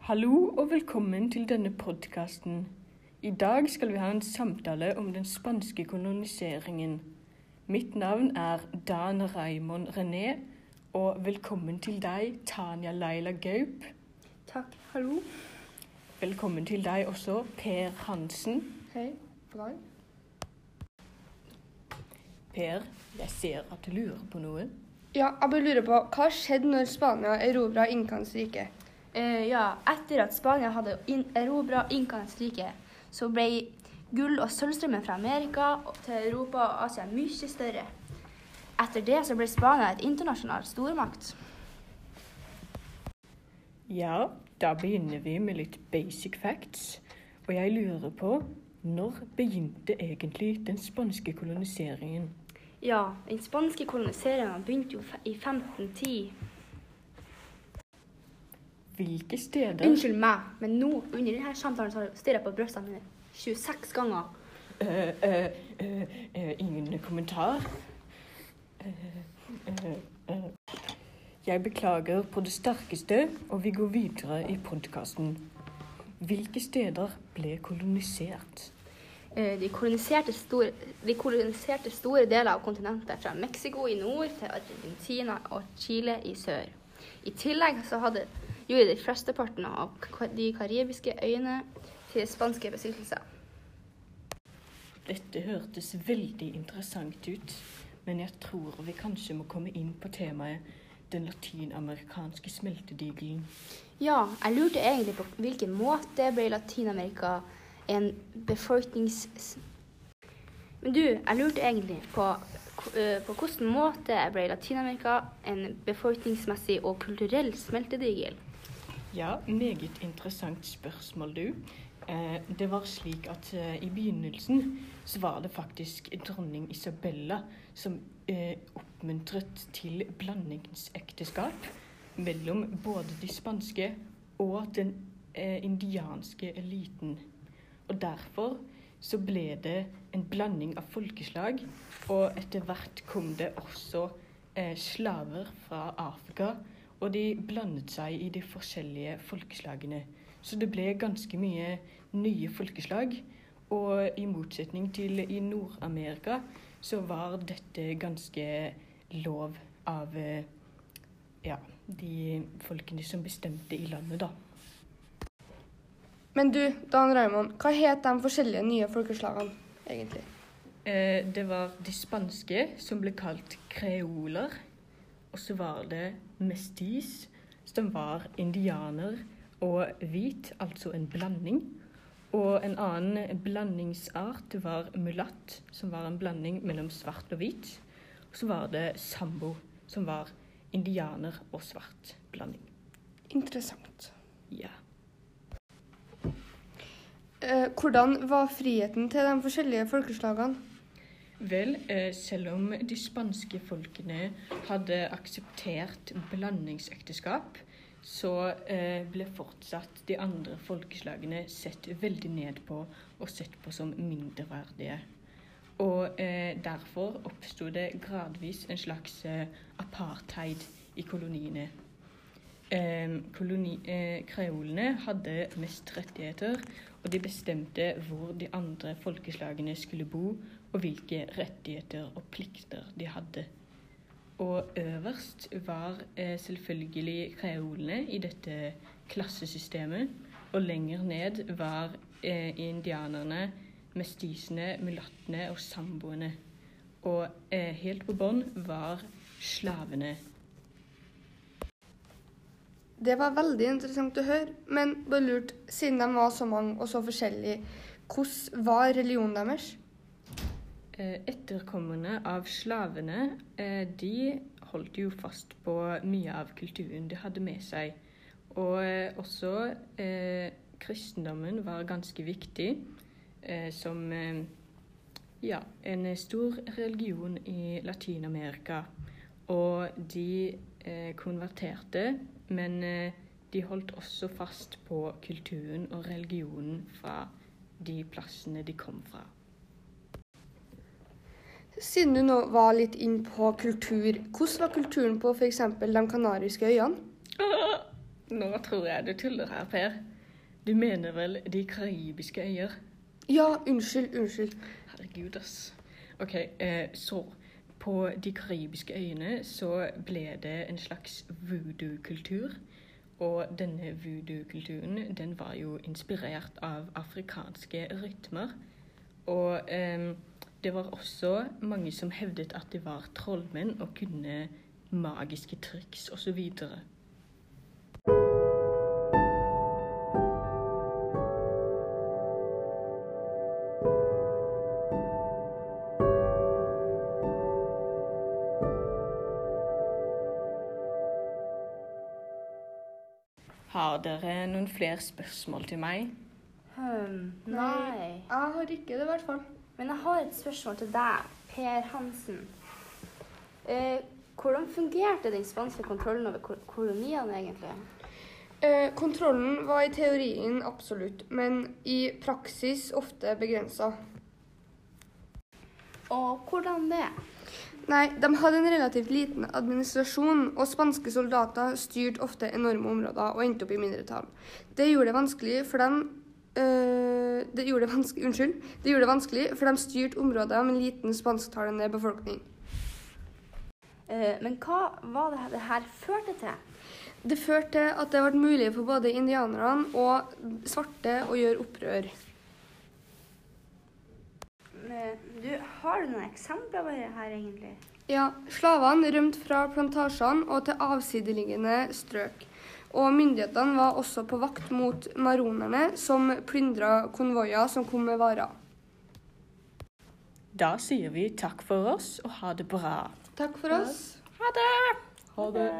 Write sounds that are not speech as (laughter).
Hallo og velkommen til denne podkasten. I dag skal vi ha en samtale om den spanske koloniseringen. Mitt navn er Dan Raymond René, og velkommen til deg, Tanja Leila Gaup. Takk. Hallo. Velkommen til deg også, Per Hansen. Hei. God dag. Per, jeg ser at du lurer på noe. Ja, jeg bare lurer på, hva skjedde når Spania erobra Inkaens Eh, ja, etter at Spania hadde erobra Inkaens rike, så ble gull- og sølvstrømmen fra Amerika til Europa og Asia mye større. Etter det så ble Spania et internasjonalt stormakt. Ja, da begynner vi med litt basic facts. Og jeg lurer på når begynte egentlig den spanske koloniseringen? Ja, den spanske koloniseringen begynte jo i 1510. Hvilke steder Unnskyld meg, men nå under denne samtalen så stirrer jeg på brystene mine 26 ganger. Uh, uh, uh, ingen kommentar? Eh, eh, eh. Jeg beklager på det sterkeste, og vi går videre i podkasten. Hvilke steder ble kolonisert? De koloniserte, store, de koloniserte store deler av kontinentet, fra Mexico i nord til Argentina og Chile i sør. I tillegg så hadde, gjorde de flesteparten av de karibiske øyene til spanske besittelser. Dette hørtes veldig interessant ut, men jeg tror vi kanskje må komme inn på temaet den latinamerikanske smeltedigelen. Ja, jeg lurte egentlig på hvilken måte ble Latin-Amerika en befolknings... Men du, jeg lurte egentlig på, eh, på hvilken måte ble Latin-Amerika en befolkningsmessig og kulturell smeltedigel? Ja, meget interessant spørsmål, du. Eh, det var slik at eh, i begynnelsen så var det faktisk dronning Isabella som eh, oppmuntret til blandingsekteskap mellom både de spanske og den indianske eliten. Og derfor så ble det en blanding av folkeslag, og etter hvert kom det også slaver fra Afrika, og de blandet seg i de forskjellige folkeslagene. Så det ble ganske mye nye folkeslag. Og i motsetning til i Nord-Amerika så var dette ganske lov av eh, ja, de folkene som bestemte i landet, da. Men du, Dan Raymond, hva het de forskjellige nye folkeslagene egentlig? Eh, det var de spanske, som ble kalt kreoler. Og så var det mestis, som var indianer og hvit, altså en blanding. Og en annen blandingsart var mulatt, som var en blanding mellom svart og hvit. Og så var det sambo, som var indianer og svart blanding. Interessant. Ja. Eh, hvordan var friheten til de forskjellige folkeslagene? Vel, eh, selv om de spanske folkene hadde akseptert blandingsekteskap, så eh, ble fortsatt de andre folkeslagene sett veldig ned på og sett på som mindreverdige. Og eh, derfor oppsto det gradvis en slags apartheid i koloniene. Eh, koloni, eh, kreolene hadde mest rettigheter, og de bestemte hvor de andre folkeslagene skulle bo, og hvilke rettigheter og plikter de hadde. Og øverst var eh, selvfølgelig kreolene i dette klassesystemet, og lenger ned var indianerne, mestisene, mulattene og samboene. Og helt på bånn var slavene. Det var veldig interessant å høre, men bare lurt, siden de var så mange og så forskjellige, hvordan var religionen deres? Eh, Etterkommerne av slavene eh, de holdt jo fast på mye av kulturen de hadde med seg. Og eh, også eh, kristendommen var ganske viktig eh, som eh, ja, en stor religion i Latin-Amerika. Og de konverterte, men eh, de holdt også fast på kulturen og religionen fra de plassene de kom fra. Siden du nå var litt inn på kultur, hvordan var kulturen på f.eks. de kanariske øyene? (laughs) Nå tror jeg du tuller her, Per. Du mener vel de karibiske øyer? Ja, unnskyld, unnskyld. Herregud, ass. OK, eh, så på de karibiske øyene så ble det en slags voodoo-kultur. Og denne voodoo-kulturen den var jo inspirert av afrikanske rytmer. Og eh, det var også mange som hevdet at de var trollmenn og kunne magiske triks osv. Har dere noen flere spørsmål til meg? Hmm, nei. Jeg har ikke det, i hvert fall. Men jeg har et spørsmål til deg, Per Hansen. Eh, hvordan fungerte den spanske kontrollen over kol- koloniene egentlig? Eh, kontrollen var i teorien absolutt, men i praksis ofte begrensa. Og hvordan det? Nei, de hadde en relativt liten administrasjon, og spanske soldater styrte ofte enorme områder og endte opp i mindretall. Det gjorde det vanskelig for dem øh, det gjorde det vanskelig, Unnskyld. Det gjorde det vanskelig, for de styrte områder med liten spansktalende befolkning. Eh, men hva var det det her førte til? Det førte til at det ble mulig for både indianerne og svarte å gjøre opprør. Eh, Du, har du noen eksempler på det her egentlig? Ja, Slavene rømte fra plantasjene og til avsideliggende strøk. Og myndighetene var også på vakt mot maronerne, som plyndra konvoier som kom med varer. Da sier vi takk for oss og ha det bra. Takk for oss. Ha det! Ha det.